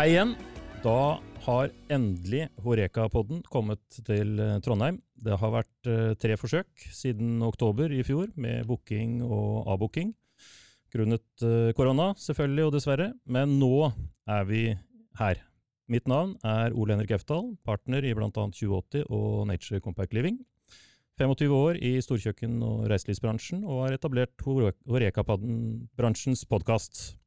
Hei igjen. Da har endelig Horeka-podden kommet til eh, Trondheim. Det har vært eh, tre forsøk siden oktober i fjor med booking og avbooking. Grunnet eh, korona, selvfølgelig og dessverre, men nå er vi her. Mitt navn er Ole Henrik Eftal, partner i bl.a. 2080 og Nature Compact Living. 25 år i storkjøkken- og reiselivsbransjen, og har etablert Horeka-bransjens podkast.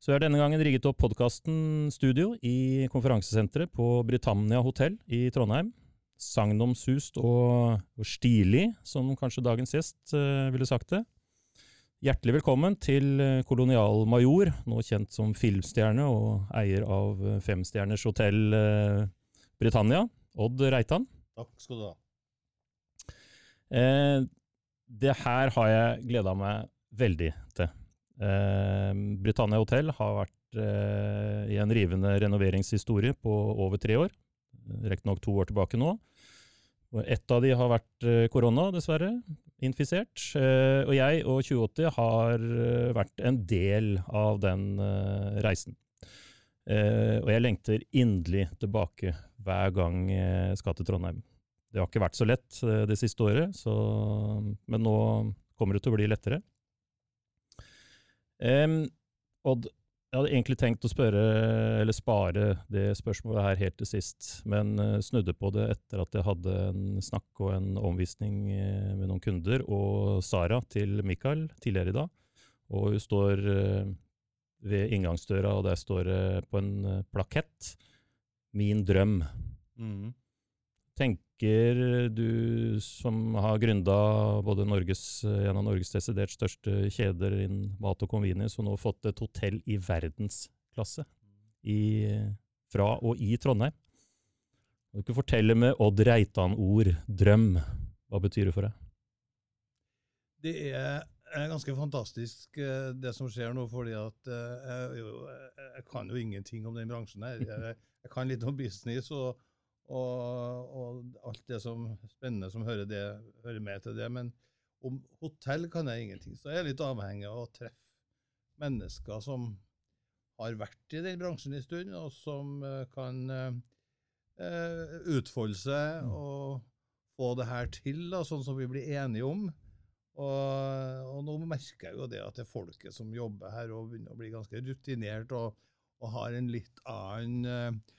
Så jeg har denne gangen rigget opp podkasten Studio i konferansesenteret på Britannia hotell i Trondheim. Sagnomsust og, og stilig, som kanskje dagens gjest uh, ville sagt det. Hjertelig velkommen til eh, kolonialmajor, nå kjent som filmstjerne og eier av eh, femstjerners hotell uh, Britannia, Odd Reitan. Takk skal du ha. Uh, det her har jeg gleda meg veldig. Eh, Britannia Hotel har vært eh, i en rivende renoveringshistorie på over tre år. Riktignok to år tilbake nå. Og Ett av de har vært eh, korona, dessverre. Infisert. Eh, og jeg og 2080 har eh, vært en del av den reisen. Og jeg lengter inderlig tilbake hver gang jeg skal til Trondheim. Det har ikke vært så lett det siste året, så, men nå kommer det til å bli lettere. Em, Odd, jeg hadde egentlig tenkt å spørre, eller spare det spørsmålet her helt til sist, men eh, snudde på det etter at jeg hadde en snakk og en omvisning eh, med noen kunder og Sara til Mikael tidligere i dag. Og hun står eh, ved inngangsdøra, og der står det på en plakett 'Min drøm'. Mm. Tenker du som har gründa både Norges, en av Norges desidert største kjeder innen mat og convenience, og nå fått et hotell i verdensklasse i, fra og i Trondheim. Kan du ikke fortelle med Odd Reitan-ord 'drøm'? Hva betyr det for deg? Det er ganske fantastisk eh, det som skjer nå, fordi at eh, jeg, jeg kan jo ingenting om den bransjen her. Jeg, jeg kan litt om business og, og, og alt det som spennende som hører, det, hører med til det. Men om hotell kan jeg ingenting. Så jeg er litt avhengig av å treffe mennesker som har vært i den bransjen en stund, og som eh, kan eh, utfolde seg Mm. og få det her til, da, sånn som vi blir enige om. Og, og nå merker jeg jo det at det er folket som jobber her, og begynner å bli ganske rutinert og, og har en litt annen eh,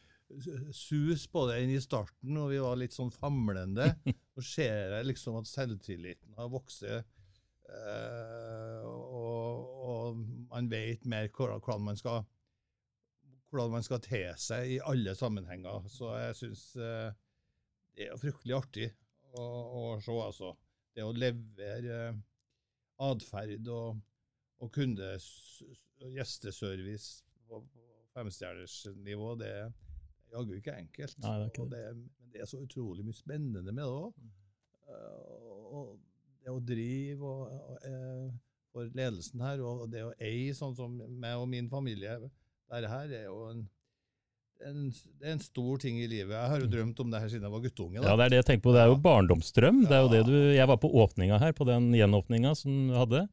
sus på det enn i starten, og vi var litt sånn famlende. Nå ser jeg liksom at selvtilliten har vokst. eh, og, og man vet mer hvordan man skal hvordan man skal te seg i alle sammenhenger. Så jeg syns eh, det er fryktelig artig å, å se, altså. Det å levere eh, atferd og, og kundes, gjesteservice på, på femstjerners nivå, det er jaggu ikke enkelt. Nei, det er ikke og det, men det er så utrolig mye spennende med det òg. og det å drive og, og, eh, for ledelsen her, og det å eie sånn som meg og min familie Dette her er jo en, en, det er en stor ting i livet. Jeg har jo drømt om det her siden jeg var guttunge. da. Ja, det er det jeg tenker på. Det er jo Ja. barndomsdrøm. Det er jo det du, jeg var på åpninga her, på den gjenåpninga som du hadde.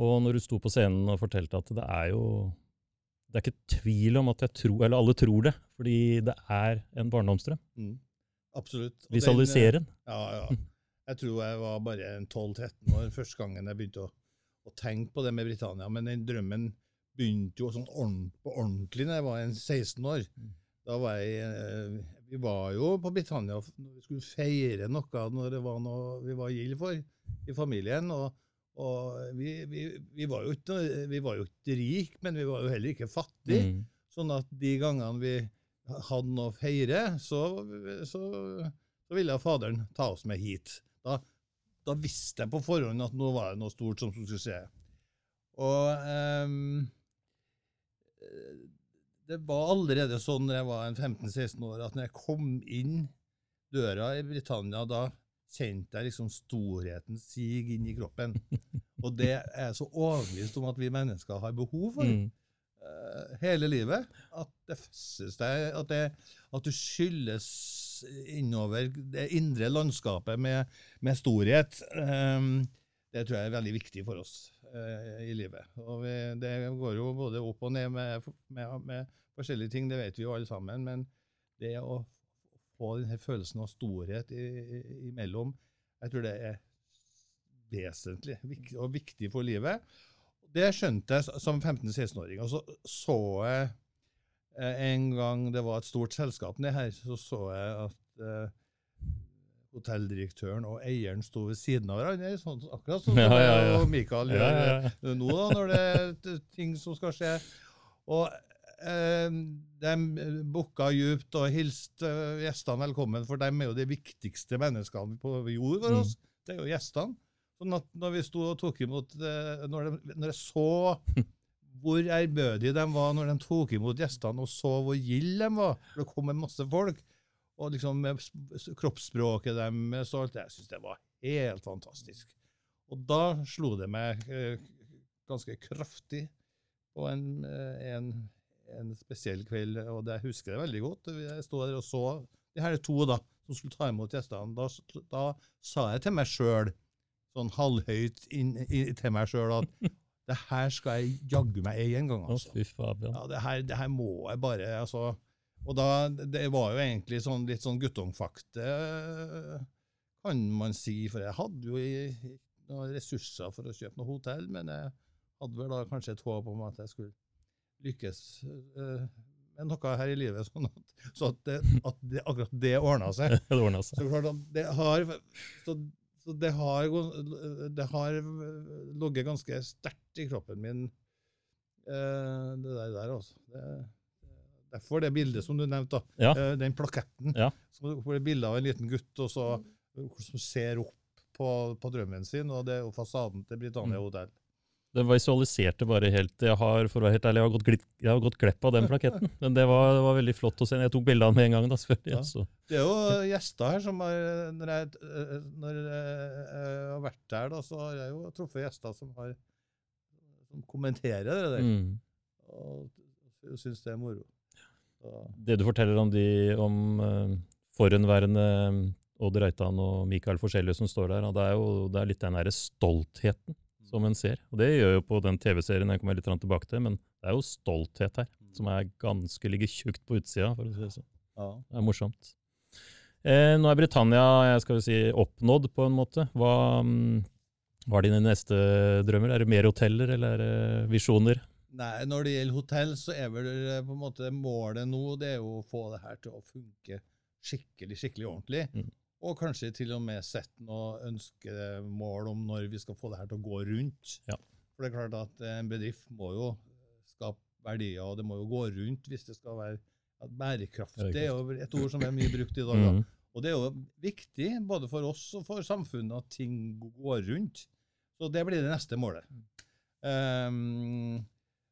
Og når du sto på scenen og fortalte at det er jo Det er ikke tvil om at jeg tror Eller alle tror det, fordi det er en barndomsdrøm. Mm. Absolutt. Visualisere den. eh, Ja, ja. Jeg tror jeg var bare 12-13 år første gangen jeg begynte å, å tenke på det med Britannia. Men den drømmen begynte jo sånn ordent, på ordentlig da jeg var en 16 år. Mm. Da var jeg eh, Vi var jo på Britannia når vi skulle feire noe når det var noe vi var gild for i familien. og og vi, vi, vi var jo ikke, vi var jo ikke rike, men vi var jo heller ikke fattige. Mm. Sånn at de gangene vi hadde noe å feire, så, så, så ville faderen ta oss med hit. Da, da visste jeg på forhånd at nå var det noe stort som skulle skje. Og um, det var allerede sånn når jeg var en 15-16 år, at når jeg kom inn døra i Britannia, da kjente jeg liksom storheten sige inn i kroppen. Og det er jeg så overbevist om at vi mennesker har behov for Mm. uh, hele livet. At det festes deg, at, det, at du skyldes innover det indre landskapet med, med storhet. Um, det tror jeg er veldig viktig for oss. uh, i livet. Og vi, det går jo både opp og ned med, med, med, forskjellige ting, det vet vi jo alle sammen. Men det å få denne følelsen av storhet i, i, imellom, jeg tror det er vesentlig og viktig for livet. Det skjønte jeg som 15-16-åring. Og så så jeg eh, en gang det var et stort selskap nede her, så så jeg at eh, hotelldirektøren og eieren sto ved siden av hverandre, sånn, akkurat sånn som Ja, ja, ja. og Mikael Ja, gjør ja, ja. nå, da, når det er ting som skal skje. Og de bukka djupt og hilste eh, gjestene velkommen, for de er jo de viktigste menneskene på jord for Mm. oss. Det er jo gjestene. Sånn at når vi sto og tok imot eh, Når, de, når jeg så hvor ærbødige de var når de tok imot gjestene, og så hvor gilde de var, for det kom en masse folk, og liksom med kroppsspråket deres og alt, jeg syns det var helt fantastisk. Og da slo det meg eh, ganske kraftig på en, eh, en, en spesiell kveld, og det jeg husker det veldig godt. Jeg sto der og så de her to da, som skulle ta imot gjestene. Da, da sa jeg til meg sjøl, sånn halvhøyt inn, inn, til meg sjøl, at det her skal jeg jaggu meg ei en gang. Altså. Ja, det her, det her må jeg bare altså. Og da, Det var jo egentlig sånn, litt sånn guttungfakte, kan man si. For jeg hadde jo i, noen ressurser for å kjøpe noe hotell, men jeg hadde vel da kanskje et håp om at jeg skulle lykkes uh, med noe her i livet, sånn at, så at, det, at det, akkurat det ordna seg. Det ordna seg. Så klart at det har så, så det har, det har ligget ganske sterkt i kroppen min, uh, det der, der altså. Det, derfor det bildet som du nevnte. Ja. Eh, den plaketten. Ja. Så er bilde av en liten gutt og så, som ser opp på, på drømmen sin, og det er fasaden til Britannia Mm. Det visualiserte bare helt Jeg har for å være helt ærlig, jeg har gått, glitt, jeg har gått glipp av den plaketten. Men det var, det var veldig flott å se. Jeg tok bilde av den med en gang. da, selvfølgelig. Ja. altså. Det er jo gjester her som har Når jeg, eh, når jeg har vært der, da, så har jeg jo truffet gjester som har som kommenterer det der. Mm. og syns det er moro. Så, Det du forteller om de om uh, forhenværende Odd Reitan og Mikael Forskjellige som står der, og det er jo det er litt den derre stoltheten som en ser. Og det gjør jo på den TV-serien jeg kommer litt tilbake til, men det er jo stolthet her, som er ganske ligger tjukt på utsida, for å si det sånn. ja. Det er morsomt. Eh, nå er Britannia jeg skal si, oppnådd, på en måte. Hva, mm, hva er dine neste drømmer? Er det mer hoteller, eller er det visjoner? Nei, når det gjelder hotell, så er vel eh, på en måte målet nå det er jo å få det her til å funke skikkelig, skikkelig ordentlig. Mm. Og kanskje til og med sette noe ønskemål om når vi skal få det her til å gå rundt. Ja. For det er klart at en bedrift må jo skape verdier, og det må jo gå rundt hvis det skal være ja, bærekraft. Det er jo et ord som er mye brukt i dag. da. Mm. Og det er jo viktig, både for oss og for samfunnet, at ting går rundt. Så det blir det neste målet. Um,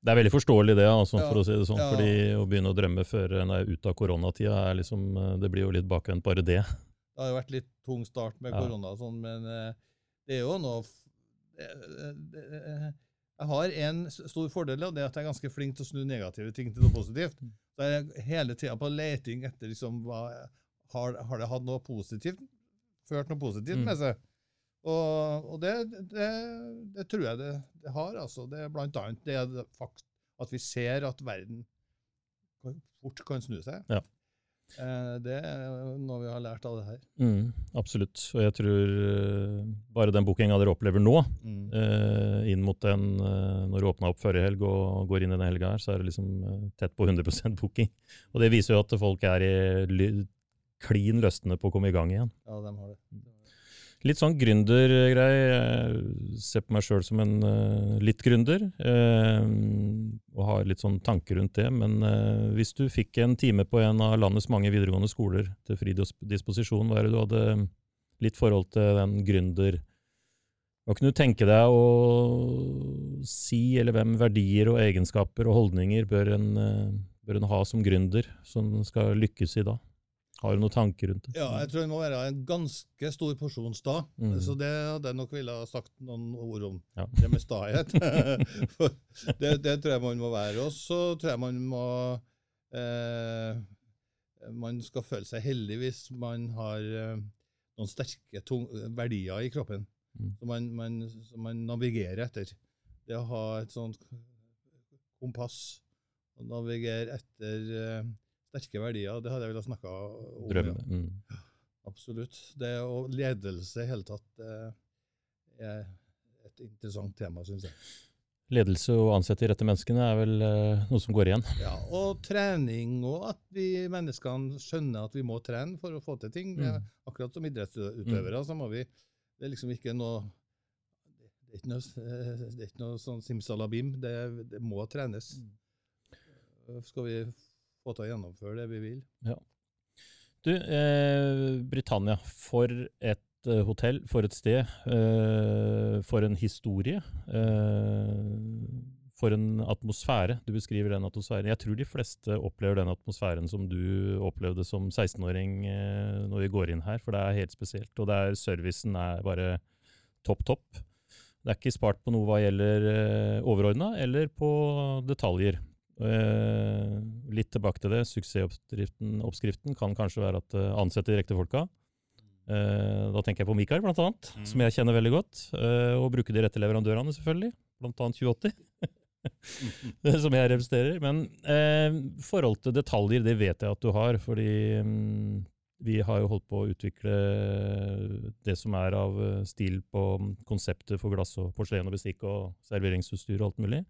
Det er veldig forståelig det, altså, Ja, for å si det sånn. ja. fordi å begynne å drømme før en er ute av koronatida, er liksom, eh, det blir jo litt bakvendt bare det. Det har jo vært litt tung start med korona, og sånn, men eh, det er jo noe det, Jeg har en stor fordel, og det er at jeg er ganske flink til å snu negative ting til noe positivt. Så jeg er hele tida på leting etter liksom, hva, har, har det hatt noe positivt, ført noe positivt Mm. med seg. Og, og det, det, det tror jeg det, det har. altså. Det er blant annet det, det fakt at vi ser at verden fort kan snu seg. Ja. Eh, Det er noe vi har lært av det her. Mm, absolutt. Og jeg tror eh, bare den bookinga dere opplever nå, Mm. eh, inn mot den når du åpna opp forrige helg og går inn i den helga her, så er det liksom tett på 100% booking. Og det viser jo at folk er i klin løsne på å komme i gang igjen. Ja, de har det. Litt sånn gründergrei. Jeg ser på meg sjøl som en uh, litt gründer, Uh, og har litt sånn tanker rundt det. Men uh, hvis du fikk en time på en av landets mange videregående skoler til fri disposisjon, hva er det du hadde litt forhold til den gründer... Hva kunne du tenke deg å si, eller hvem verdier og egenskaper og holdninger bør en, bør en ha som gründer, som skal lykkes i da? Har du noen tanker rundt det? Ja, jeg tror det må være en ganske stor porsjon sta. Mm. Så det hadde jeg nok ville ha sagt noen ord om. Ja. Det med stahet. Det, det tror jeg man må være. Og så tror jeg man må eh, Man skal føle seg heldig hvis man har eh, noen sterke tung, verdier i kroppen Mm. som man, man, som man navigerer etter. det å ha et sånt kompass og navigere etter eh, sterke verdier, det hadde jeg villet snakke om. Drømme. ja. Mm. Absolutt. Det Og ledelse i hele tatt eh, er et interessant tema, syns jeg. Ledelse og ansette de rette menneskene er vel eh, noe som går igjen. Ja, Og trening, og at vi menneskene skjønner at vi må trene for å få til ting. Mm. akkurat som idrettsutøvere, så må vi Det er liksom ikke noe det er ikke noe, eh, det er ikke noe sånn simsalabim. Det, det må trenes. Skal vi få til å gjennomføre det vi vil. Du, eh, Britannia, for et eh, hotell, for et sted, eh, for en historie. Eh, for en atmosfære. Du beskriver den atmosfæren. Jeg tror de fleste opplever den atmosfæren som du opplevde som 16-åring eh, når vi går inn her, for det er helt spesielt. Og der er, servicen er bare topp, topp. Det er ikke spart på noe hva gjelder eh, overordna, eller på detaljer. Eh, litt tilbake til det. Suksessoppskriften kan kanskje være at uh, ansette de riktige folka. Eh, da tenker jeg på Mikael, blant annet, Mm. som jeg kjenner veldig godt. eh, og bruke de rette leverandørene, selvfølgelig. Blant annet 2080, som jeg representerer. Men eh, forhold til detaljer, det vet jeg at du har, fordi mm, vi har jo holdt på å utvikle det som er av eh, stil på konseptet for glass og porselen og bestikk og serveringsutstyr og alt mulig.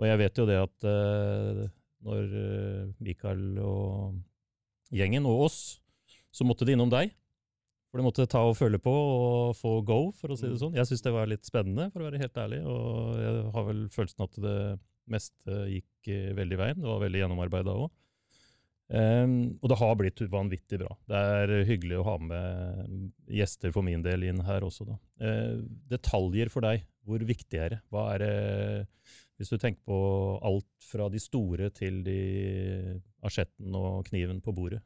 Og jeg vet jo det at uh, når eh, Mikael og gjengen og oss, så måtte de innom deg. For de måtte ta og føle på og få go, for å si det Mm. sånn. Jeg syns det var litt spennende, for å være helt ærlig. Og jeg har vel følelsen at det meste gikk eh, veldig veien. Det var veldig gjennomarbeida òg. og det har blitt vanvittig bra. Det er hyggelig å ha med gjester for min del inn her også, da. Uh, detaljer for deg, hvor viktig er det? Hva er det hvis du tenker på alt fra de store til de asjetten og kniven på bordet.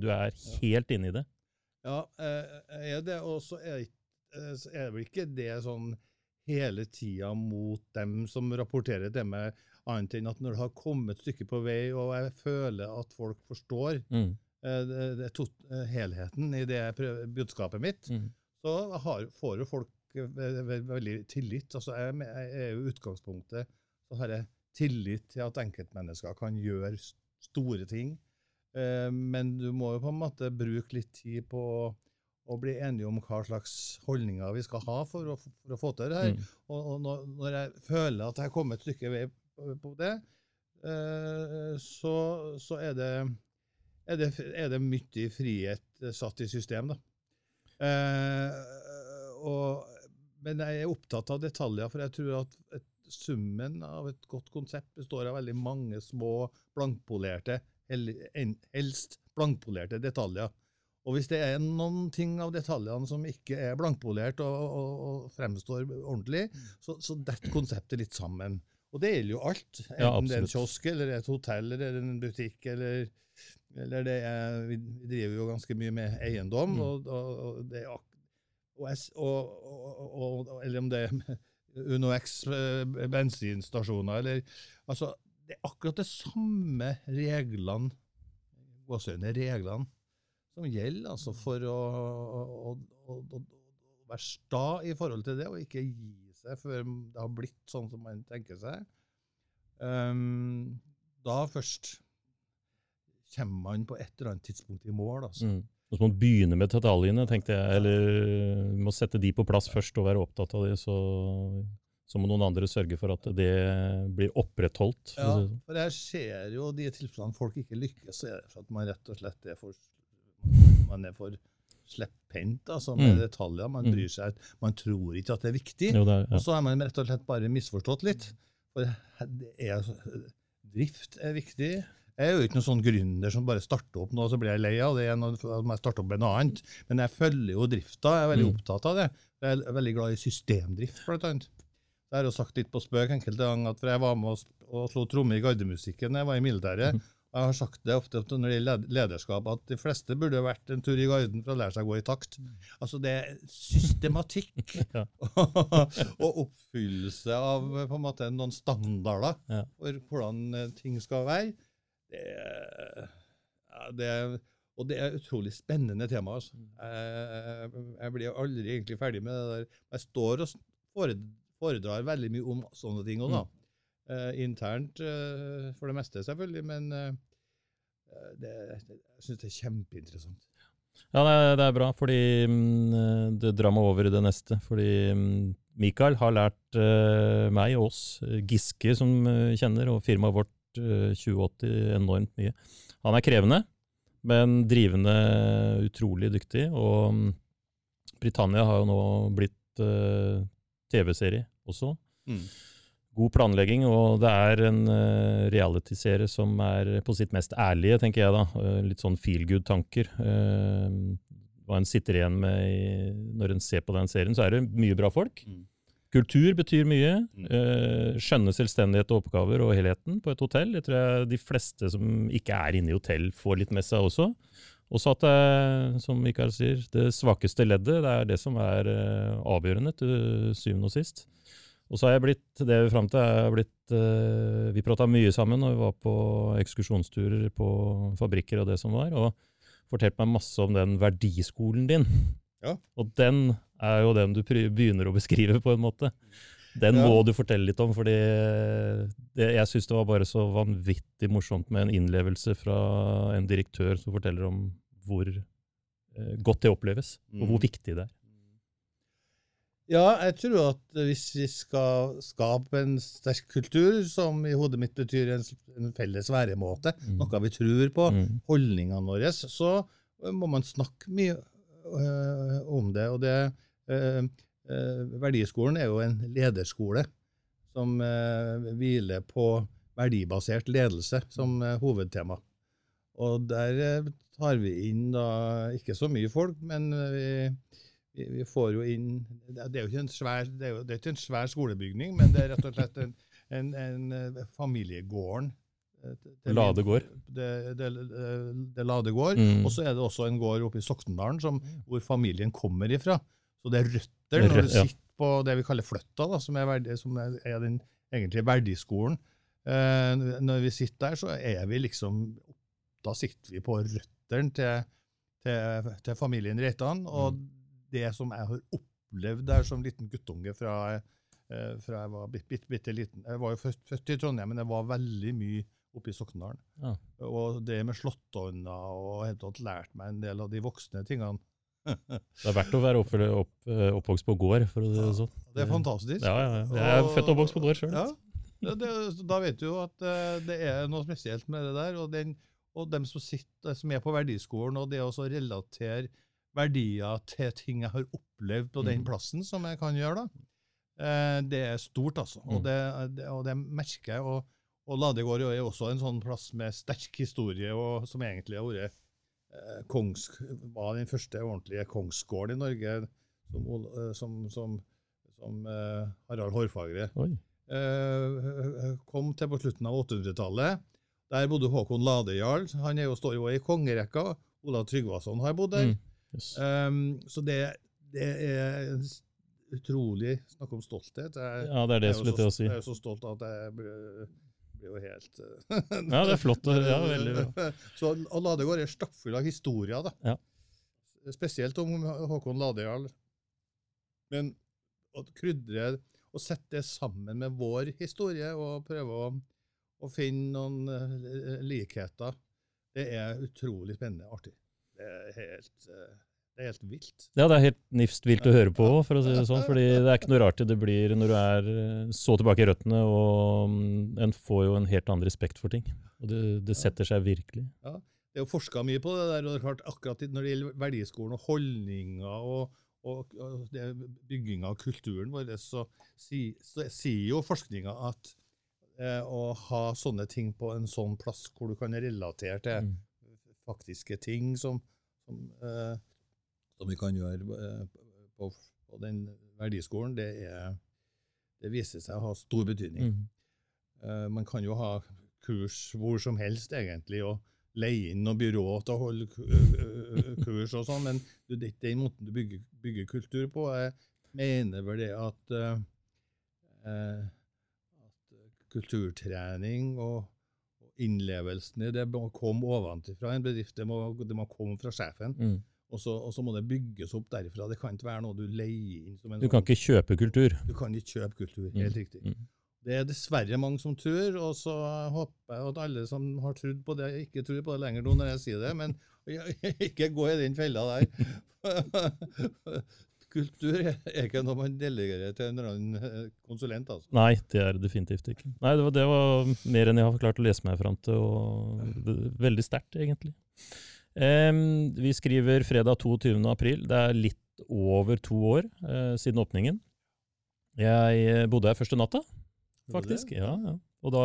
Du er helt inne i det. Ja, eh, er det, og så er, ikke- eh, er vel ikke det sånn hele tida mot dem som rapporterer til meg, annet enn at når det har kommet et stykke på vei, og jeg føler at folk forstår Mm. eh, det, det, helheten i det prøver- budskapet mitt, Mm. så har, får jo folk eh, ve- ve- veldig tillit. Altså, jeg, jeg er jo utgangspunktet så har jeg tillit til at enkeltmennesker kan gjøre store ting. Eh, men du må jo på en måte bruke litt tid på å bli enige om hva slags holdninger vi skal ha for å, for å få til det her. Mm. Og, og når, jeg føler at jeg har kommet et stykke vei på, det, eh, så, så er det er det, er det mye frihet eh, satt i system, da. Men jeg er opptatt av detaljer, for jeg tror at et, summen av et godt konsept består av veldig mange små, blankpolerte, helst blankpolerte detaljer. Og hvis det er noen ting av detaljene som ikke er blankpolert og, og, og fremstår ordentlig, så, så detter konseptet litt sammen. Og det gjelder jo alt. Enten Ja, det er en kiosk, eller et hotell, eller en butikk, eller, eller det er Vi driver jo ganske mye med eiendom, Mm. og, og, og det er ak- og, og, og, Eller om det er UnoX eh, bensinstasjoner, eller Altså, det er akkurat de samme reglene, reglene, som gjelder altså for å, å, å, å, å være sta i forhold til det, og ikke gi seg før det har blitt sånn som man tenker seg. Um, da først kommer man på et eller annet tidspunkt i mål. altså. Mm. Så må man begynne med detaljene, tenkte jeg. Eller må sette de på plass først og være opptatt av det. Så, så må noen andre sørge for at det blir opprettholdt. Ja, sånn. for jeg ser jo de tilfellene folk ikke lykkes, så er det for at man rett og slett er for man er for slepphendt altså, med Mm. detaljer. Man Mm. bryr seg, man tror ikke at det er viktig. Jo, det er, Og så har man rett og slett bare misforstått litt. For det er, drift er viktig. Jeg er jo ikke noen sånn gründer som bare starter opp noe, så blir jeg lei av det. Når jeg starter opp med noe annet. Men jeg følger jo drifta. Jeg er veldig Mm. opptatt av det. Jeg er veldig glad i systemdrift, blant annet. Jeg har jo sagt litt på spøk enkelte ganger at for jeg var med og, slo tromme i gardemusikken da jeg var i militæret. Og jeg har sagt det ofte når det gjelder lederskap, at de fleste burde vært en tur i garden for å lære seg å gå i takt. Altså det er systematikk og oppfyllelse av på en måte noen standarder for hvordan eh, ting skal være. Det, ja, det, og det er utrolig spennende tema. Altså. Jeg, jeg blir aldri egentlig ferdig med det der. Jeg står og foredrar veldig mye om sånne ting òg, da. Eh, internt eh, for det meste, selvfølgelig, men eh, det, jeg syns det er kjempeinteressant. Ja, det er, det er bra, fordi mm, det drar meg over i det neste. Fordi mm, Mikael har lært eh, meg og oss, eh, Giske som eh, kjenner, og firmaet vårt eh, 2080 enormt mye. Han er krevende, men drivende utrolig dyktig. Og mm, Britannia har jo nå blitt uh, TV-serie også. God planlegging, og det er en uh, realityserie som er på sitt mest ærlige, tenker jeg da. Uh, litt sånn feel good-tanker. Uh, hva en sitter igjen med i, når en ser på den serien, så er det mye bra folk. Mm. Kultur betyr mye. Mm. Uh, skjønne selvstendighet og oppgaver og helheten på et hotell. Det tror jeg de fleste som ikke er inne i hotell, får litt med seg også. Også at det, som Mikael sier, det svakeste leddet det er det som er uh, avgjørende til syvende og sist. Og så har jeg blitt det vi fram til er blitt, Vi prata mye sammen når vi var på ekskursjonsturer på fabrikker og det som var, og fortalte meg masse om den verdiskolen din. Ja. Og den er jo den du begynner å beskrive, på en måte. Den Ja. må du fortelle litt om, fordi det, jeg syns det var bare så vanvittig morsomt med en innlevelse fra en direktør som forteller om hvor eh, godt det oppleves, og hvor Mm. viktig det er. Ja, jeg tror at hvis vi skal skape en sterk kultur, som i hodet mitt betyr en, en felles væremåte, Mm. noe vi tror på, Mm. holdningene våre, så må man snakke mye øh, om det. Og det øh, Verdiskolen er jo en lederskole som hviler på verdibasert ledelse som hovedtema. Og der tar vi inn da ikke så mye folk, men vi, vi, vi får jo inn Det er jo ikke en svær, det er jo, det er ikke en svær skolebygning, men det er rett og slett en, en, en familiegården. Til- til- Ladegård. Det, det, det Ladegård. Mm. Og så er det også en gård oppe i Soknedalen som, hvor familien kommer ifra. Så det er røtter er når du sitter på det vi kaller Fløtta, da, som er, verdi, som er, er den egentlige verdiskolen. Eh, når vi sitter der, så er vi liksom Da sitter vi på røttene til, til, til familien Reitan. Og Mm. det som jeg har opplevd der som liten guttunge fra, eh, fra jeg var bitte, bitte, bitte liten Jeg var jo født, født i Trondheim, men jeg var veldig mye oppe i Soknedalen. Ja. Og det med slåttonna og helt tatt lært meg en del av de voksne tingene. Det er verdt å være opp, opp, eh, oppvokst på gård, for å si det sånn. Det er fantastisk. Ja, ja, ja. Jeg er født og oppvokst på gård sjøl. Ja, det, da vet du jo at eh, det er noe spesielt med det der. Og, den, og dem som sitter, som er på verdiskolen, og det å relatere verdier til ting jeg har opplevd på den Mhm. plassen, som jeg kan gjøre, da. Eh, det er stort, altså. Og, det, det, og det merker jeg. Og, og Ladegård er også en sånn plass med sterk historie, og som egentlig har vært eh, kongs, var den første ordentlige kongsgården i Norge, som, eh, som, som, som eh, Harald Hårfagre eh, kom til på slutten av 800-tallet. Der bodde Håkon Ladejarl. Han er jo, står jo i kongerekka. Olav Tryggvason har bodd der. Mm. Yes. Um, så det, det er en utrolig Snakk om stolthet. Jeg, Ja, det er det jeg er så, si. jeg er så stolt at jeg blir, jo helt eh, Ja, det er flott. Ja, veldig bra. Så og Ladegård er stappfull av historier, da. Ja. Spesielt om Håkon Ladejarl. Men å krydre og sette det sammen med vår historie og prøve å, å finne noen eh, likheter, det er utrolig spennende og artig. Det er helt, eh, det er helt vilt. Ja, det er helt nifst vilt å høre på, for å si det sånn. fordi det er ikke noe rart det blir når du er eh, så tilbake i røttene, og mm, en får jo en helt annen respekt for ting. Og det, det setter seg virkelig. Ja, Det er jo forska mye på det der, og det er klart akkurat når det gjelder verdiskolen og holdninger og, og, og bygginga av kulturen vår, så, si, så sier jo forskninga at eh, å ha sånne ting på en sånn plass hvor du kan relatere til Mm. faktiske ting som, som, eh, som vi kan gjøre eh, på, på den verdiskolen, det, er, det viser seg å ha stor betydning. Mm. Uh, man kan jo ha kurs hvor som helst, egentlig, og leie inn noe byrå til å holde kurs og sånn, men det er den måten du bygger, bygger kultur på. Jeg mener vel det at, eh, at kulturtrening og innlevelsen i det må komme ovenfra en bedrift. Det må, det må komme fra sjefen. Mm. Og så, og så må det bygges opp derfra. Det kan ikke være noe du leier inn. Du kan sånn- ikke kjøpe kultur. du kan ikke kjøpe kultur. Helt riktig. Mm. Det er dessverre mange som tror, og så håper jeg at alle som har trodd på det, ikke tror på det lenger nå når jeg sier det, men ikke gå i den fella der. Kultur er ikke noe man delegerer til en eller annen eh, konsulent, altså. Nei, det er det definitivt ikke. Nei, det var, det var mer enn jeg har klart å lese meg fram til, og veldig sterkt, egentlig. Vi skriver fredag 22. april. Det er litt over to år eh, siden åpningen. Jeg eh, bodde her første natta, faktisk. Ja, ja. Og da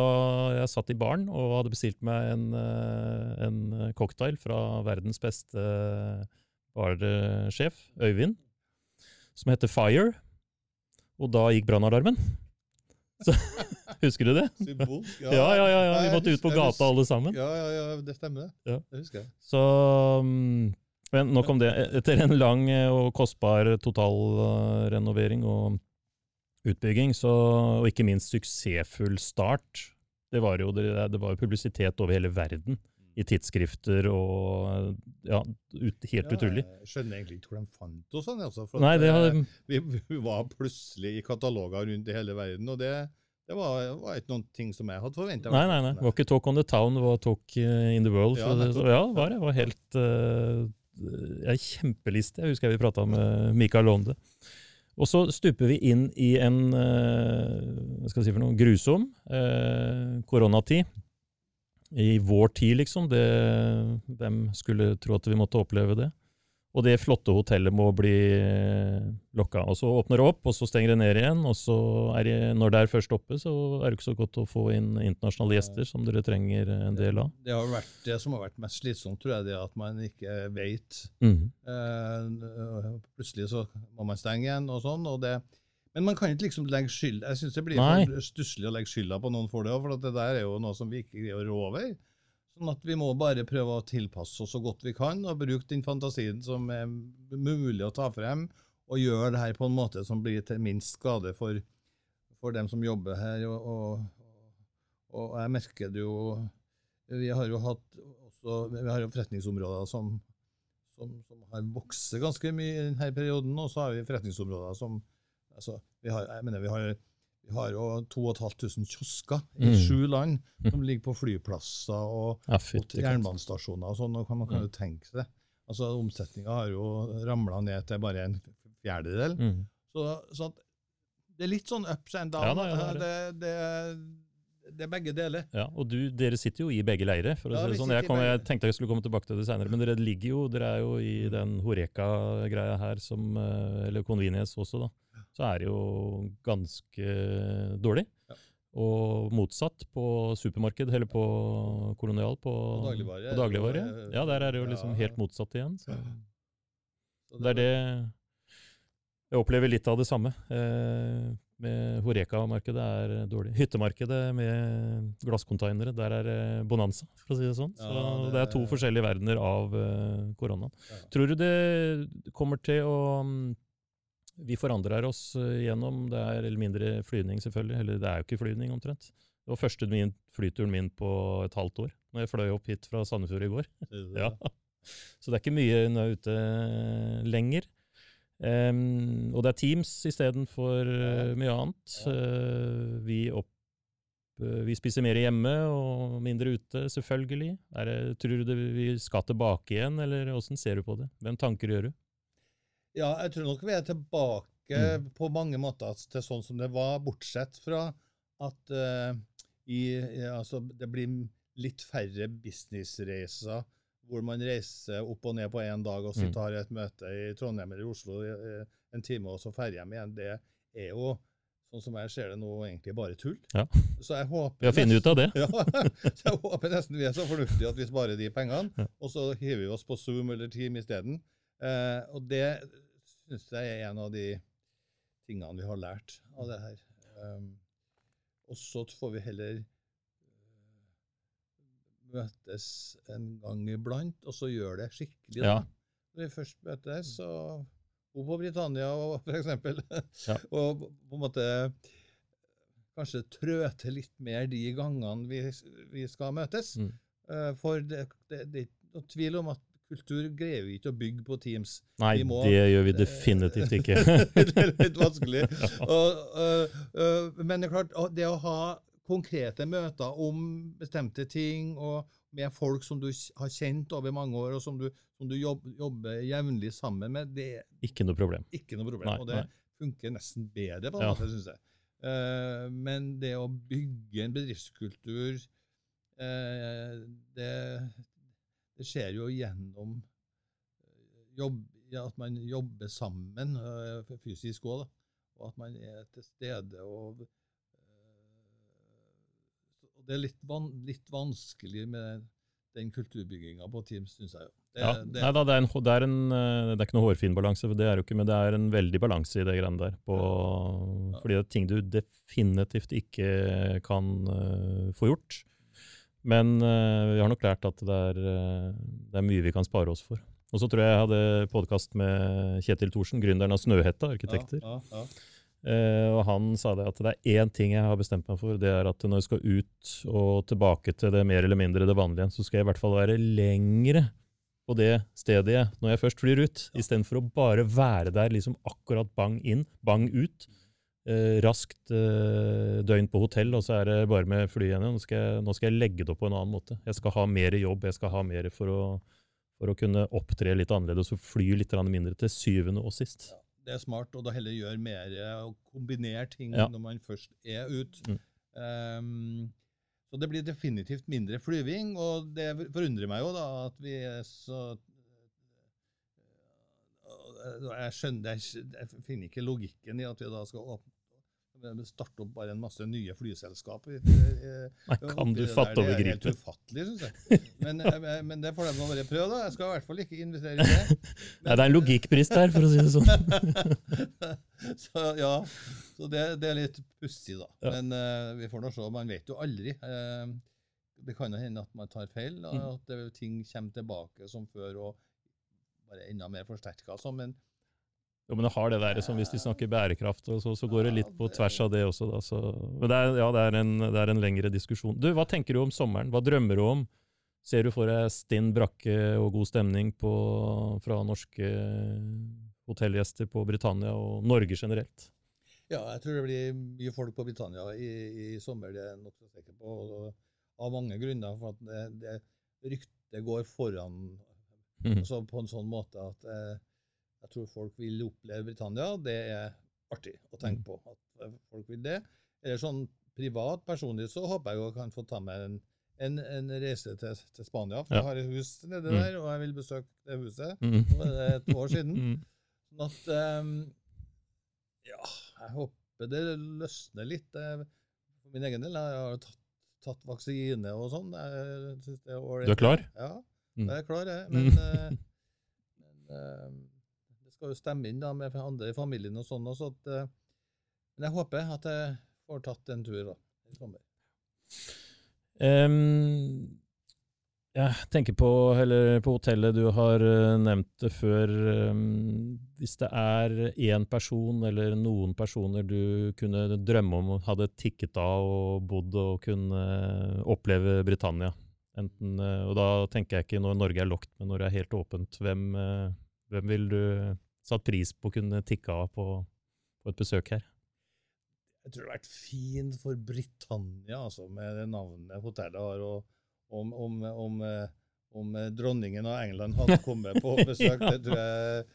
jeg satt i baren og hadde bestilt meg en, eh, en cocktail fra verdens beste barsjef, Øyvind, som heter Fire. Og da gikk brannalarmen. Så, husker du det? Symbolsk. Ja, ja, ja, ja. Vi måtte ut på gata alle sammen. Ja, ja, ja, det stemmer. det. Ja. Det husker jeg. Så mm, Men nok om det. Etter en lang eh, og kostbar totalrenovering og utbygging, så, og ikke minst suksessfull start Det var jo, det, det var jo publisitet over hele verden. I tidsskrifter og Ja, ut, helt Ja, utrolig. Jeg skjønner egentlig ikke hvor de fant oss. sånn, Altså, Nei, det eh, hadde vi, vi var plutselig i kataloger rundt i hele verden, og det, det var, var ikke noen ting som jeg hadde forventa. Nei, nei, nei. Det var ikke Talk on the Town, det var Talk eh, in the World. Ja, det, så, ja, var det var helt uh, ja, Kjempeliste. Jeg husker vi prata med Mikael Londe. Og så stuper vi inn i en uh, skal jeg si for noe, grusom uh, koronatid. I vår tid, liksom. Det, hvem skulle tro at vi måtte oppleve det? Og det flotte hotellet må bli eh, lokka. Og så åpner det opp, og så stenger det ned igjen. Og så er det, når det er først oppe, så er det ikke så godt å få inn internasjonale gjester, som dere trenger en del av. Det, har vært, det som har vært mest slitsomt, tror jeg, det at man ikke vet. Mm. Eh, plutselig så må man stenge igjen, og sånn. og det men man kan ikke liksom legge skyld Jeg syns det blir for stusslig å legge skylda på noen for det, for at det der er jo noe som vi ikke greier å rå over. Sånn at vi må bare prøve å tilpasse oss så godt vi kan, og bruke den fantasien som er mulig å ta frem, og gjøre det her på en måte som blir til minst skade for, for dem som jobber her. Og, og, og jeg merker det jo Vi har jo hatt også, vi har jo forretningsområder som, som, som har vokst ganske mye i denne perioden, og så har vi forretningsområder som altså, vi, har, jeg mener, vi, har, vi har jo 2500 kiosker i Mm. sju land som ligger på flyplasser og Ja, og til katt. jernbanestasjoner og sånn, og man kan jo tenke seg. Altså, Omsetninga har jo ramla ned til bare en fjerdedel. Mm. Så, så det er litt sånn ups and Ja da, ja, det det, det, det er begge deler. Ja, og du, dere sitter jo i begge leirer. for å si det sånn. Jeg, kom, jeg tenkte jeg skulle komme tilbake til det senere, men dere ligger jo, dere er jo i Mm. den Horeka-greia her, som, eh, eller Convenience også, da. Så er det jo ganske dårlig. Ja. Og motsatt på supermarked, eller på kolonial, på, På dagligvare. på dagligvare. Ja, der er det jo liksom helt motsatt igjen. Så. Så Det er det Jeg opplever litt av det samme. Eh, med Horeka-markedet er dårlig. Hyttemarkedet med glasscontainere, der er bonanza, for å si det sånn. Så Ja, det, det er to forskjellige verdener av uh, koronaen. Ja. Tror du det kommer til å mm, Vi forandrer oss eh, gjennom Det er eller mindre flyvning, selvfølgelig. Eller det er jo ikke flyvning, omtrent. Det var første min, flyturen min på et halvt år, når jeg fløy opp hit fra Sandefjord i går. Ja. Så det er ikke mye jeg er ute lenger. Um, og det er Teams istedenfor uh, mye annet. Eh, vi, opp, uh, vi spiser mer hjemme og mindre ute, selvfølgelig. Er det, tror du det, vi skal tilbake igjen, eller åssen ser du på det? Hvem tanker gjør du? Ja, jeg tror nok vi er tilbake Mm. på mange måter til sånn som det var, bortsett fra at uh, i, altså, det blir litt færre businessreiser hvor man reiser opp og ned på én dag og sitter Mm. og har et møte i Trondheim eller Oslo eh, en time, og så drar hjem igjen. Det er jo, sånn som jeg ser det nå, egentlig bare tull. Ja. Så jeg håper Vi har funnet ut av det. ja, så jeg håper nesten vi er så fornuftige at vi sparer de pengene, Ja. og så hiver vi oss på Zoom eller Team isteden. Eh, og det syns jeg er en av de tingene vi har lært av det her. Um, og så får vi heller eh, møtes en gang iblant, og så gjør det skikkelig. Ja. Når vi først møtes, så bo på Britannia, og for eksempel, Ja. og på en måte kanskje trøte litt mer de gangene vi, vi skal møtes. Mm. Eh, For det, det, det er ikke noe tvil om at kultur greier vi ikke å bygge på Teams. Nei, må- det gjør vi definitivt ikke. det er litt vanskelig. Og, og, og, men det er klart, det å ha konkrete møter om bestemte ting, og med folk som du har kjent over mange år, og som du, som du jobb, jobber jevnlig sammen med, det er Ikke noe problem. ikke noe problem. Nei, og det nei. funker nesten bedre, på en Ja. måte, syns jeg. Uh, men det å bygge en bedriftskultur uh, det, det skjer jo gjennom eh, jobb, ja, at man jobber sammen eh, fysisk òg, og at man er til stede. og eh, og Det er litt, van, litt vanskelig med den kulturbygginga på Teams, syns jeg. Det, Ja, det, nei da, det er, en, det, er en, det er ikke noe hårfin balanse, for det er jo ikke, men det er en veldig balanse i det greiene der. På, Ja. Fordi det er ting du definitivt ikke kan uh, få gjort. Men uh, vi har nok lært at det er, eh, det er mye vi kan spare oss for. Og så tror jeg jeg hadde podkast med Kjetil Thorsen, gründeren av Snøhetta arkitekter. Ja, ja, ja. Uh, og han sa det at det er én ting jeg har bestemt meg for, det er at når jeg skal ut og tilbake til det mer eller mindre det vanlige, så skal jeg i hvert fall være lengre på det stedet jeg, når jeg først flyr ut, Ja. istedenfor å bare være der liksom akkurat bang inn, bang ut. Eh, raskt eh, døgn på hotell, og så er det bare med fly igjen. Nå skal, jeg, nå skal jeg legge det opp på en annen måte. Jeg skal ha mer jobb, jeg skal ha mer for å, for å kunne opptre litt annerledes og fly litt mindre til syvende og sist. Det er smart, og da heller gjøre mer og kombinere ting Ja. når man først er ute. Mm. Um, så det blir definitivt mindre flyving, og det forundrer meg jo da at vi er så Jeg skjønner, jeg, jeg finner ikke logikken i at vi da skal åpne starte opp bare en masse nye flyselskap. Nei, kan du fatte og begripe? Det er helt ufattelig, syns jeg. Men, eh, men det får de bare prøve, da. Jeg skal i hvert fall ikke investere i det. Nei, det er en logikkbrist der, for å si det sånn. så ja, så det, det er litt pussig, da. Ja. Men uh, vi får nå se. Man vet jo aldri. Uh, det kan jo hende at man tar feil, Mm. at ting kommer tilbake som før og bare enda mer forsterka. Altså. Men Jo, men det har det der, som hvis de snakker bærekraft, og så, så går det litt på tvers av det også. Da, så. Men det er, ja, det er, en, det er en lengre diskusjon. Du, Hva tenker du om sommeren? Hva drømmer du om? Ser du for deg stinn brakke og god stemning på, fra norske hotellgjester på Britannia og Norge generelt? ja, jeg tror det blir mye folk på Britannia i, i sommer, det er jeg nokså sikker på. Og, av mange grunner. For at det, det ryktet går foran Mhm. altså på en sånn måte at eh, jeg tror folk vil oppleve Britannia. Det er artig å tenke på at eh, folk vil det. Eller sånn privat, personlig, så håper jeg jo jeg kan få ta meg en, en, en reise til, til Spania. For Ja. jeg har et hus nede Mm. der, og jeg vil besøke det huset. Mm. Nå er det et år siden. Mm. Sånn at ehm, Ja, jeg håper det løsner litt. eh, For min egen del. Jeg har tatt, tatt vaksine og sånn. Du er klar? Ja, Mm. jeg er klar, jeg. Men, eh, men eh, det skal jo stemme inn da med andre i familien og sånn. også, at, eh, men jeg håper at jeg får tatt en tur da, i sommer. Um, jeg tenker på, eller på hotellet, du har nevnt det før. Um, hvis det er én person eller noen personer du kunne drømme om hadde tikket av og bodd og kunne oppleve Britannia, enten, eh, og da tenker jeg ikke når Norge er lukket, men når det er helt åpent, hvem, eh, hvem vil du satt pris på å kunne tikke av på, på et besøk her? Jeg tror det har vært fint for Britannia, altså, med det navnet hotellet har. og om, om, om, eh, om dronningen av England hadde kommet på besøk. Det tror jeg,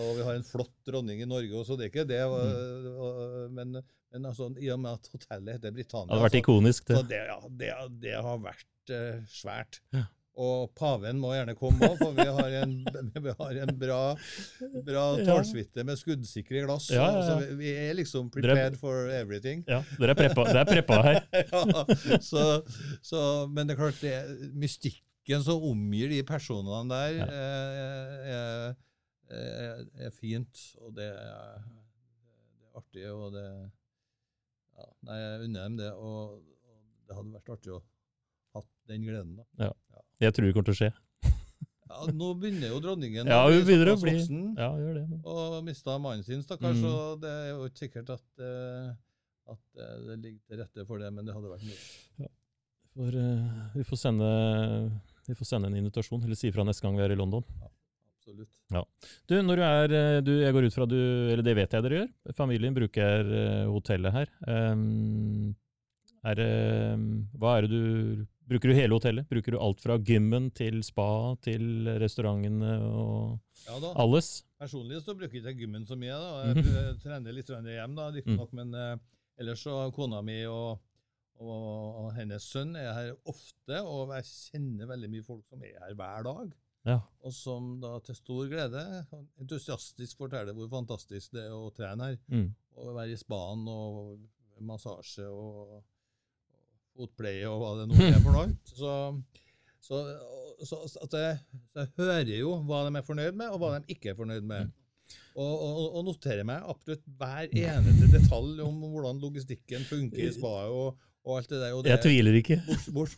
Og vi har en flott dronning i Norge også, det er ikke det. og- Men, men altså, i og med at hotellet heter Britannia Det hadde vært ikonisk, det. det, ja, det, det har vært eh, svært. Ja. Og paven må gjerne komme òg, for vi har en, vi har en bra, bra tålsuite med skuddsikre glass. Ja, ja, ja. Så vi, vi er liksom prepared for everything. Ja, dere er preppa, det er preppa her. så, så, men det er klart, det, mystikken som omgir de personene der, Ja. eh, er, er, er fint. Og det er, det er artig, og det ja, Nei, jeg unner dem det. Og, og det hadde vært artig å den gleden, da. Jeg tror det kommer til å skje. Ja, nå begynner jo dronningen Ja, hun begynner å bli voksen, Ja, gjør det. Men. og mista mannen sin, stakkar, Mm. så det er jo ikke sikkert at, uh, at eh, det ligger til rette for det, men det hadde vært mulig. For, uh, vi får sende Vi får sende en invitasjon, eller si fra neste gang vi er i London. Absolutt. Du, når du er eh, du, Jeg går ut fra du Eller det vet jeg dere gjør. Familien bruker eh, hotellet her. Um, er um, Hva er det du Bruker du hele hotellet? Bruker du alt fra gymmen til spa til restaurantene og Ja da. alles? Personlig så bruker jeg ikke gymmen så mye. da. Jeg mm trener litt hjem, da, riktignok, men eh, ellers så kona mi og, og, og hennes sønn er her ofte, og jeg kjenner veldig mye folk som er her hver dag. Ja. Og som da til stor glede entusiastisk forteller hvor fantastisk det er å trene her. Mm. Og være i spaen og massasje og, fotpleie og hva det nå er for noe. Så, så, så, at jeg, så jeg hører jo hva de er fornøyd med, og hva de ikke er fornøyd med. Og, og, og noterer meg absolutt hver eneste detalj om hvordan logistikken funker i spaet og, og alt det der. Og det Jeg tviler ikke. mors-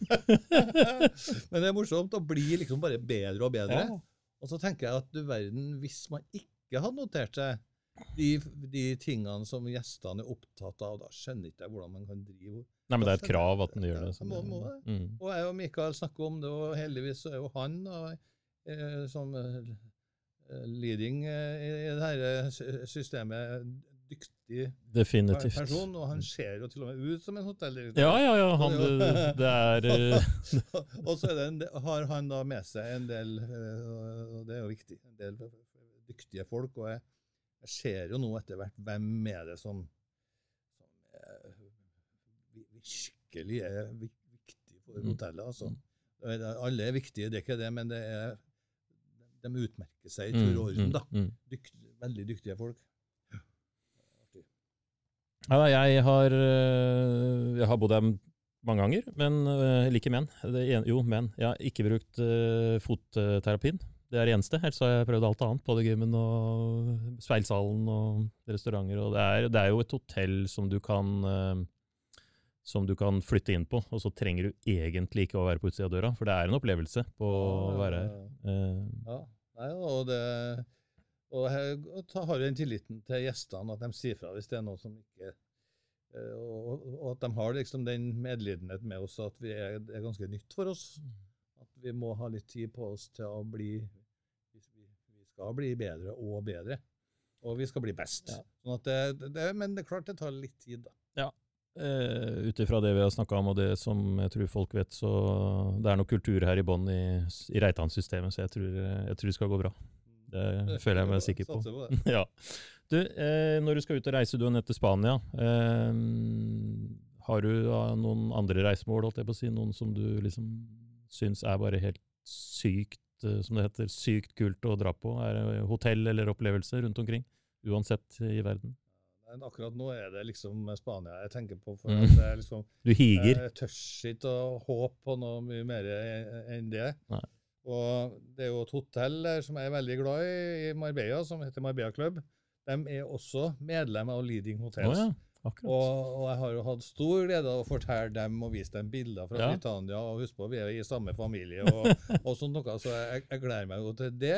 Men det er morsomt å bli liksom bare bedre og bedre. Ja. Og så tenker jeg at du verden, hvis man ikke hadde notert seg de, de tingene som gjestene er opptatt av, da skjønner ikke jeg hvordan man kan drive Nei, men det er et krav at den gjør det. Ja, må- må det. Mm. Og jeg og Mikael snakker om det, og heldigvis er jo han da, eh, som eh, leading eh, i dette systemet dyktig Definitivt. person, og han ser jo til og med ut som en hotelldirektør. Ja, ja, ja. Han, det- er og så det en, har han da med seg en del, og det er jo viktig, en del dyktige folk. Og jeg, jeg ser jo nå etter hvert hvem er det som, som er, virkelig er viktig for Mm. hotellet. altså. Mm. Alle er viktige, det er ikke det, men det er, de utmerker seg i mm, tur og orden. da. Dykt, veldig dyktige folk. Ja, jeg har, øh, jeg har bodd her mange ganger, men jeg liker menn. Det jo, men jeg har ikke brukt øh, fotterapien. Det er det eneste. Ellers har jeg prøvd alt annet. Både gymmen og speilsalen og restauranter. Og det, er, det er jo et hotell som du kan øh, som du kan flytte inn på, og så trenger du egentlig ikke å være på utsida av døra, for det er en opplevelse på å være her. Eh, Ja, nei, og det og ta- har jo den tilliten til gjestene at de sier fra hvis det er noe som ikke eh, og, og at de har liksom den medlidenhet med oss at vi er, er ganske nytt for oss. At vi må ha litt tid på oss til å bli skal bli bedre og bedre. Og vi skal bli best. Ja. Sånn at det, det, men det er klart det tar litt tid, da. Uh, Ut ifra det vi har snakka om, og det som jeg tror folk vet, så det er noe kultur her i bånn i, i Reitan-systemet, så jeg tror, jeg tror det skal gå bra. Det føler jeg meg sikker på. På ja. Du, eh, når du skal ut og reise, du er nett til Spania. Eh, har du da noen andre reisemål, holdt jeg på å si? Noen som du liksom syns er bare helt sykt, som det heter, sykt kult å dra på? Er hotell eller opplevelse rundt omkring? Uansett i verden. Men akkurat nå er det liksom Spania jeg tenker på. for Mm. at det er liksom Du higer. Jeg tør ikke å håpe på noe mye mer enn det. Nei. Og det er jo et hotell der som jeg er veldig glad i, i Marbella, som heter Marbella Club. De er også medlem av Leading Hotels. Hotels. ja. Og, og jeg har jo hatt stor glede av å fortelle dem og vise dem bilder fra Ja. Britannia. Og husk på, vi er i samme familie og, og sånt noe. Så jeg, jeg gleder meg jo til det.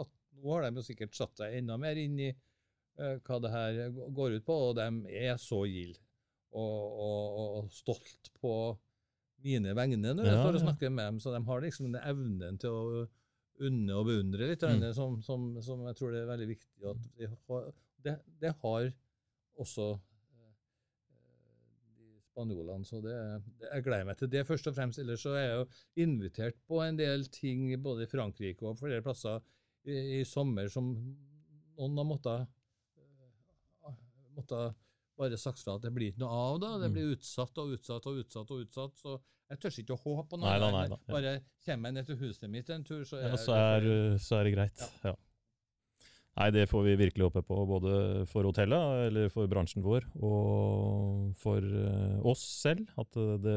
At nå har de jo sikkert satt seg enda mer inn i uh, hva det her går ut på, og de er så gilde og, og, og, stolt på mine vegne når jeg Ja, står og snakker med dem. Så de har liksom den evnen til å unne og beundre litt, Mm. som, som, som jeg tror det er veldig viktig at vi har. Det, det har også de spanjolene, så det, det, jeg gleder meg til det først og fremst. Ellers så er jeg jo invitert på en del ting både i Frankrike og flere plasser i, i sommer som noen har måttet, måtte bare sagt fra at det blir ikke noe av da. Det Mm. blir utsatt og utsatt og utsatt og utsatt. Så jeg tør ikke å håpe på noe. Nei nei da. Bare kommer jeg ned til huset mitt en tur, så er, Ja, så er, så er det greit. Ja. Nei, det får vi virkelig håpe på, både for hotellet, eller for bransjen vår, og for eh, oss selv. At eh, det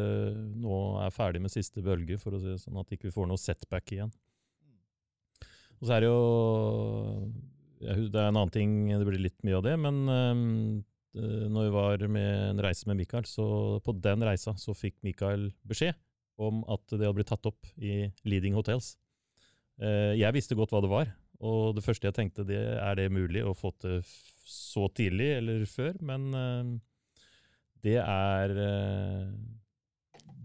nå er ferdig med siste bølge, for å si det sånn at ikke vi får noe setback igjen. Og så er det jo Det er en annen ting, det blir litt mye av det, men eh, når vi var med en reise med Mikael, så på den reisa så fikk Mikael beskjed om at det hadde blitt tatt opp i Leading Hotels. Jeg visste godt hva det var, og det første jeg tenkte, det er det mulig å få til så tidlig eller før, men eh, det er eh,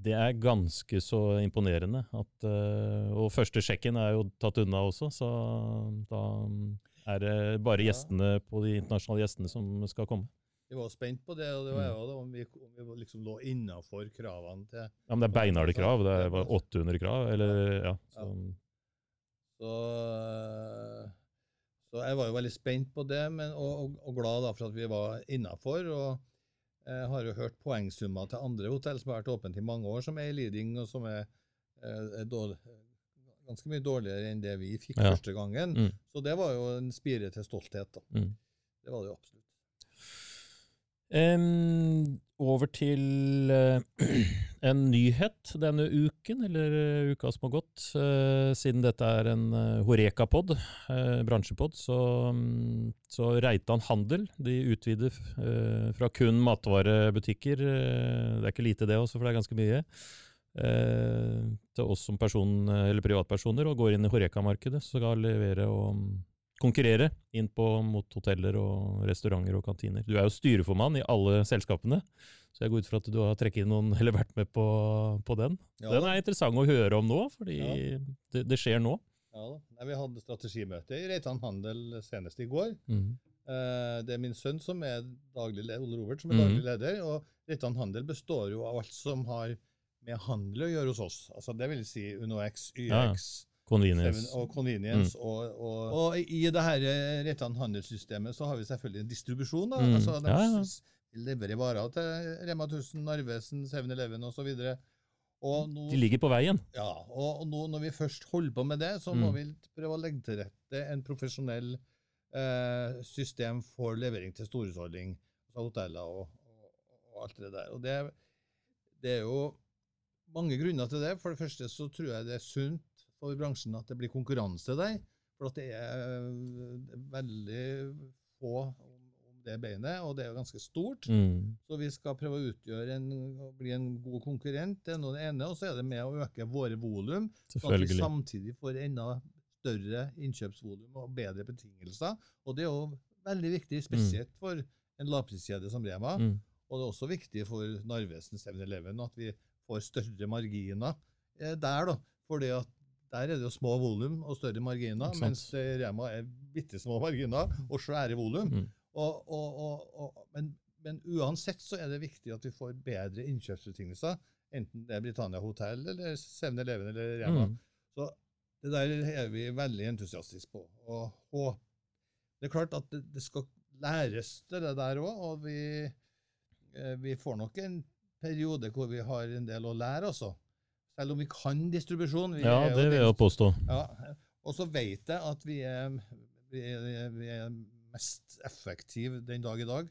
det er ganske så imponerende. At, eh, og første sjekken er jo tatt unna også, så da er det bare gjestene på de internasjonale gjestene som skal komme. Vi var spent på det, og det var jeg jo da, om vi, om vi liksom lå innafor kravene til Ja, Men det er beinharde krav. Det er 800 krav. Eller, ja, så, Så, så jeg var jo veldig spent på det, men, og, og, glad da for at vi var innafor. Jeg har jo hørt poengsummer til andre hotell som har vært åpent i mange år, som er i leading, og som er, eh, er dårlig, ganske mye dårligere enn det vi fikk Ja. første gangen. Mm. Så det var jo en spire til stolthet. da. Mm. Det var det jo absolutt. Um, over til eh, en nyhet denne uken, eller eh, uka som har gått. Eh, siden dette er en uh, Horeka-pod, bransjepod, så, mm, så Reitan Handel de utvider eh, fra kun matvarebutikker, eh, det er ikke lite det også, for det er ganske mye, eh, til oss som person, eller privatpersoner, og går inn i Horeka-markedet, så skal levere og mm, konkurrere inn på, mot hoteller og restauranter og kantiner. Du er jo styreformann i alle selskapene, så jeg går ut fra at du har trekket inn noen, eller vært med på, på den. Ja, Den er interessant å høre om nå, fordi Ja. det, det skjer nå. ja da. Nei, Vi hadde strategimøte i Reitan Handel senest i går. Mm. Det er min sønn som er daglig leder, Ole Robert, som er mm. daglig leder. Og Reitan Handel består jo av alt som har med handel å gjøre hos oss. Altså Det vil si UnoX, YX, ja. Convenience. Og Convenience. Og, og, og i det her Reitan handelssystemet så har vi selvfølgelig en distribusjon. da, Mm. altså Ja, ja. Leverer varer til Rema 1000, Narvesen, 7-Eleven osv. Nå, De ligger på veien. ja, og, nå når vi først holder på med det, så må Mm. vi prøve å legge til rette en profesjonell eh, system for levering til storhusholdning, altså hoteller og, og, og alt det der. Og det, det er jo mange grunner til det. For det første så tror jeg det er sunt for bransjen at det blir konkurranse der. For at det er eh, veldig få det beinet, og det er jo ganske stort. Mm. Så vi skal prøve å utgjøre en, bli en god konkurrent. Det er noe det ene. Og så er det med å øke våre volum, sånn at vi samtidig får enda større innkjøpsvolum og bedre betingelser. Og det er jo veldig viktig, spesielt for en lavpriskjede som Rema. Mm. Og det er også viktig for Narvesen 7-Eleven at vi får større marginer eh, der, da. Fordi at der er det jo små volum og større marginer, mens Rema er bitte små marginer og svære volum. Mm. Og, og, og, men, men uansett så er det viktig at vi får bedre innkjøpsbetingelser, enten det er Britannia Hotel eller Sevne Leven eller Rema. Mm. Så det der er vi veldig entusiastiske på. Og, det er klart at det, det skal læres til det der òg, og vi, eh, vi får nok en periode hvor vi har en del å lære, også. Selv om vi kan distribusjon. Vi Ja, det vil jeg påstå. ja, og så vet jeg at vi er, vi er, vi er mest effektiv den dag i dag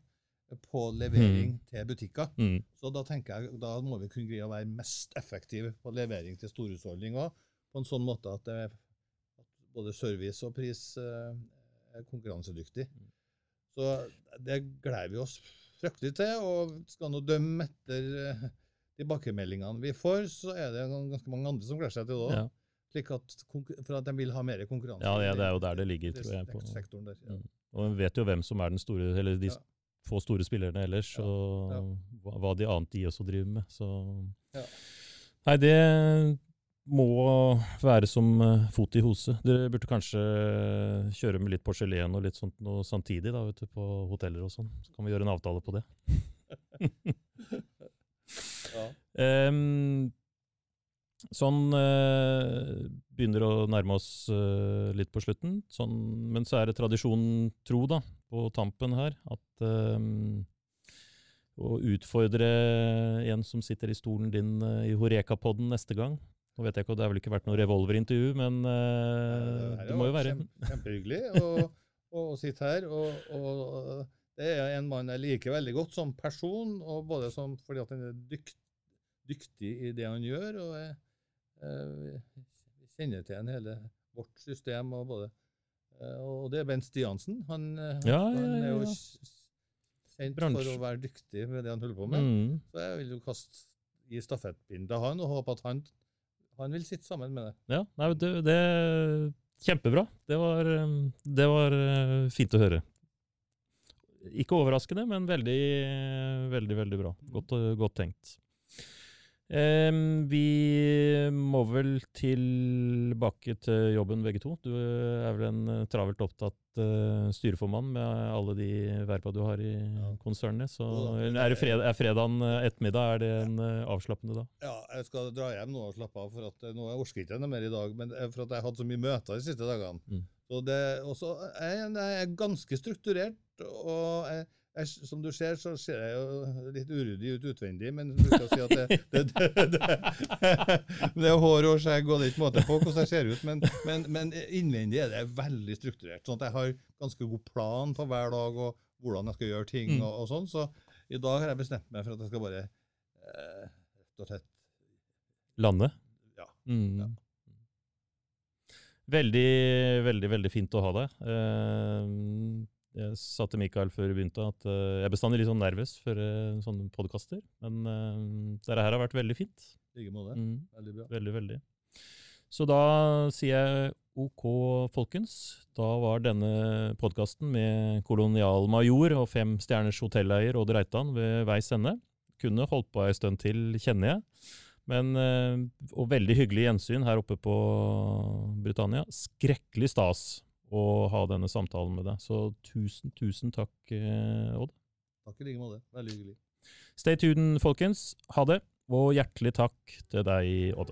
på levering til butikker. Mm. Så da tenker jeg, da må vi kunne greie å være mest effektive på levering til storhusholdning òg, på en sånn måte at, det, at både service og pris eh, er konkurransedyktig. Så det gleder vi oss fryktelig til, og skal nå dømme etter de tilbakemeldingene vi får, så er det ganske mange andre som gleder seg til det òg. Ja. Slik at, for at de vil ha mer konkurranse. Ja, det- det er jo der det ligger, tror jeg, på- sektoren der. Ja. Mm. Og vi vet jo hvem som er den store, eller de Ja. få store spillerne ellers, og hva, hva de annet de også driver med. Så Ja. Nei, det må være som eh, fot i hose. Dere burde kanskje kjøre med litt porselen og litt sånt noe samtidig da, vet du, på hoteller og sånn. Så kan vi gjøre en avtale på det. Ja. Em, sånn eh, begynner å nærme oss eh, litt på slutten, sånn, men så er det tradisjonen tro da, på tampen her, at eh, å utfordre en som sitter i stolen din eh, i Horeka-podden neste gang. Nå vet jeg ikke, Det har vel ikke vært noe revolverintervju, men eh, her det må jo være kjempe- Kjempehyggelig å, å, sitte her. Og, og det er en mann jeg liker veldig godt som person, og både som, fordi at han er dykt, dyktig i det han gjør. og eh, Vi kjenner til en hele vårt system. og både eh, og det er Bent Stiansen. Han, eh, Ja, han er jo kjent Bransj. for å være dyktig med det han holder på med. mm, Så jeg vil jo kaste i stafettpinnen til han og håpe at han, han vil sitte sammen med det. Ja, nei, det, det Kjempebra. Det var, eh, det var eh, fint å høre. Ikke overraskende, men veldig, veldig veldig bra. Godt, eh, godt tenkt. Em, vi må vel tilbake til jobben begge to. Du er vel en eh, travelt opptatt eh, styreformann med alle de verva du har i konsernet. Så er, fred, er fredagen eh, ettermiddag er det en eh, avslappende da? Ja, jeg skal dra hjem nå og slappe av, for at nå orker jeg ikke noe mer i dag. Men for at jeg har hatt så mye møter de siste dagene. Mm. Så det, også, jeg, jeg er ganske strukturert, og jeg, jeg, som du ser, så ser jeg jo litt uryddig ut utvendig, men du skal si at det, det, det, det, det er hår og skjegg og det er ikke måte på hvordan jeg ser ut, men, men, men innvendig er det veldig strukturert. sånn at jeg har ganske god plan for hver dag og hvordan jeg skal gjøre ting Mm. og, og sånn. Så i dag har jeg bestemt meg for at jeg skal bare eh, rett og slett Lande? Ja. Mm. Ja. Veldig, veldig veldig fint å ha deg. Eh, jeg sa til Mikael før vi begynte at eh, jeg er bestandig litt sånn nervøs for eh, sånne podkaster. Men uh, dette her har vært veldig fint. I like måte. Mm. Veldig bra. Veldig, veldig. Så da sier jeg OK, folkens. Da var denne podkasten med kolonialmajor og fem stjerners hotelleier Odd Reitan ved veis ende. Kunne holdt på ei stund til, kjenner jeg. Men, eh, og veldig hyggelig gjensyn her oppe på Britannia. Skrekkelig stas å ha denne samtalen med deg. Så tusen, tusen takk, eh, Odd. Takk i like måte. Veldig hyggelig. Stay tuned, folkens. Ha det. Og hjertelig takk til deg, Odd.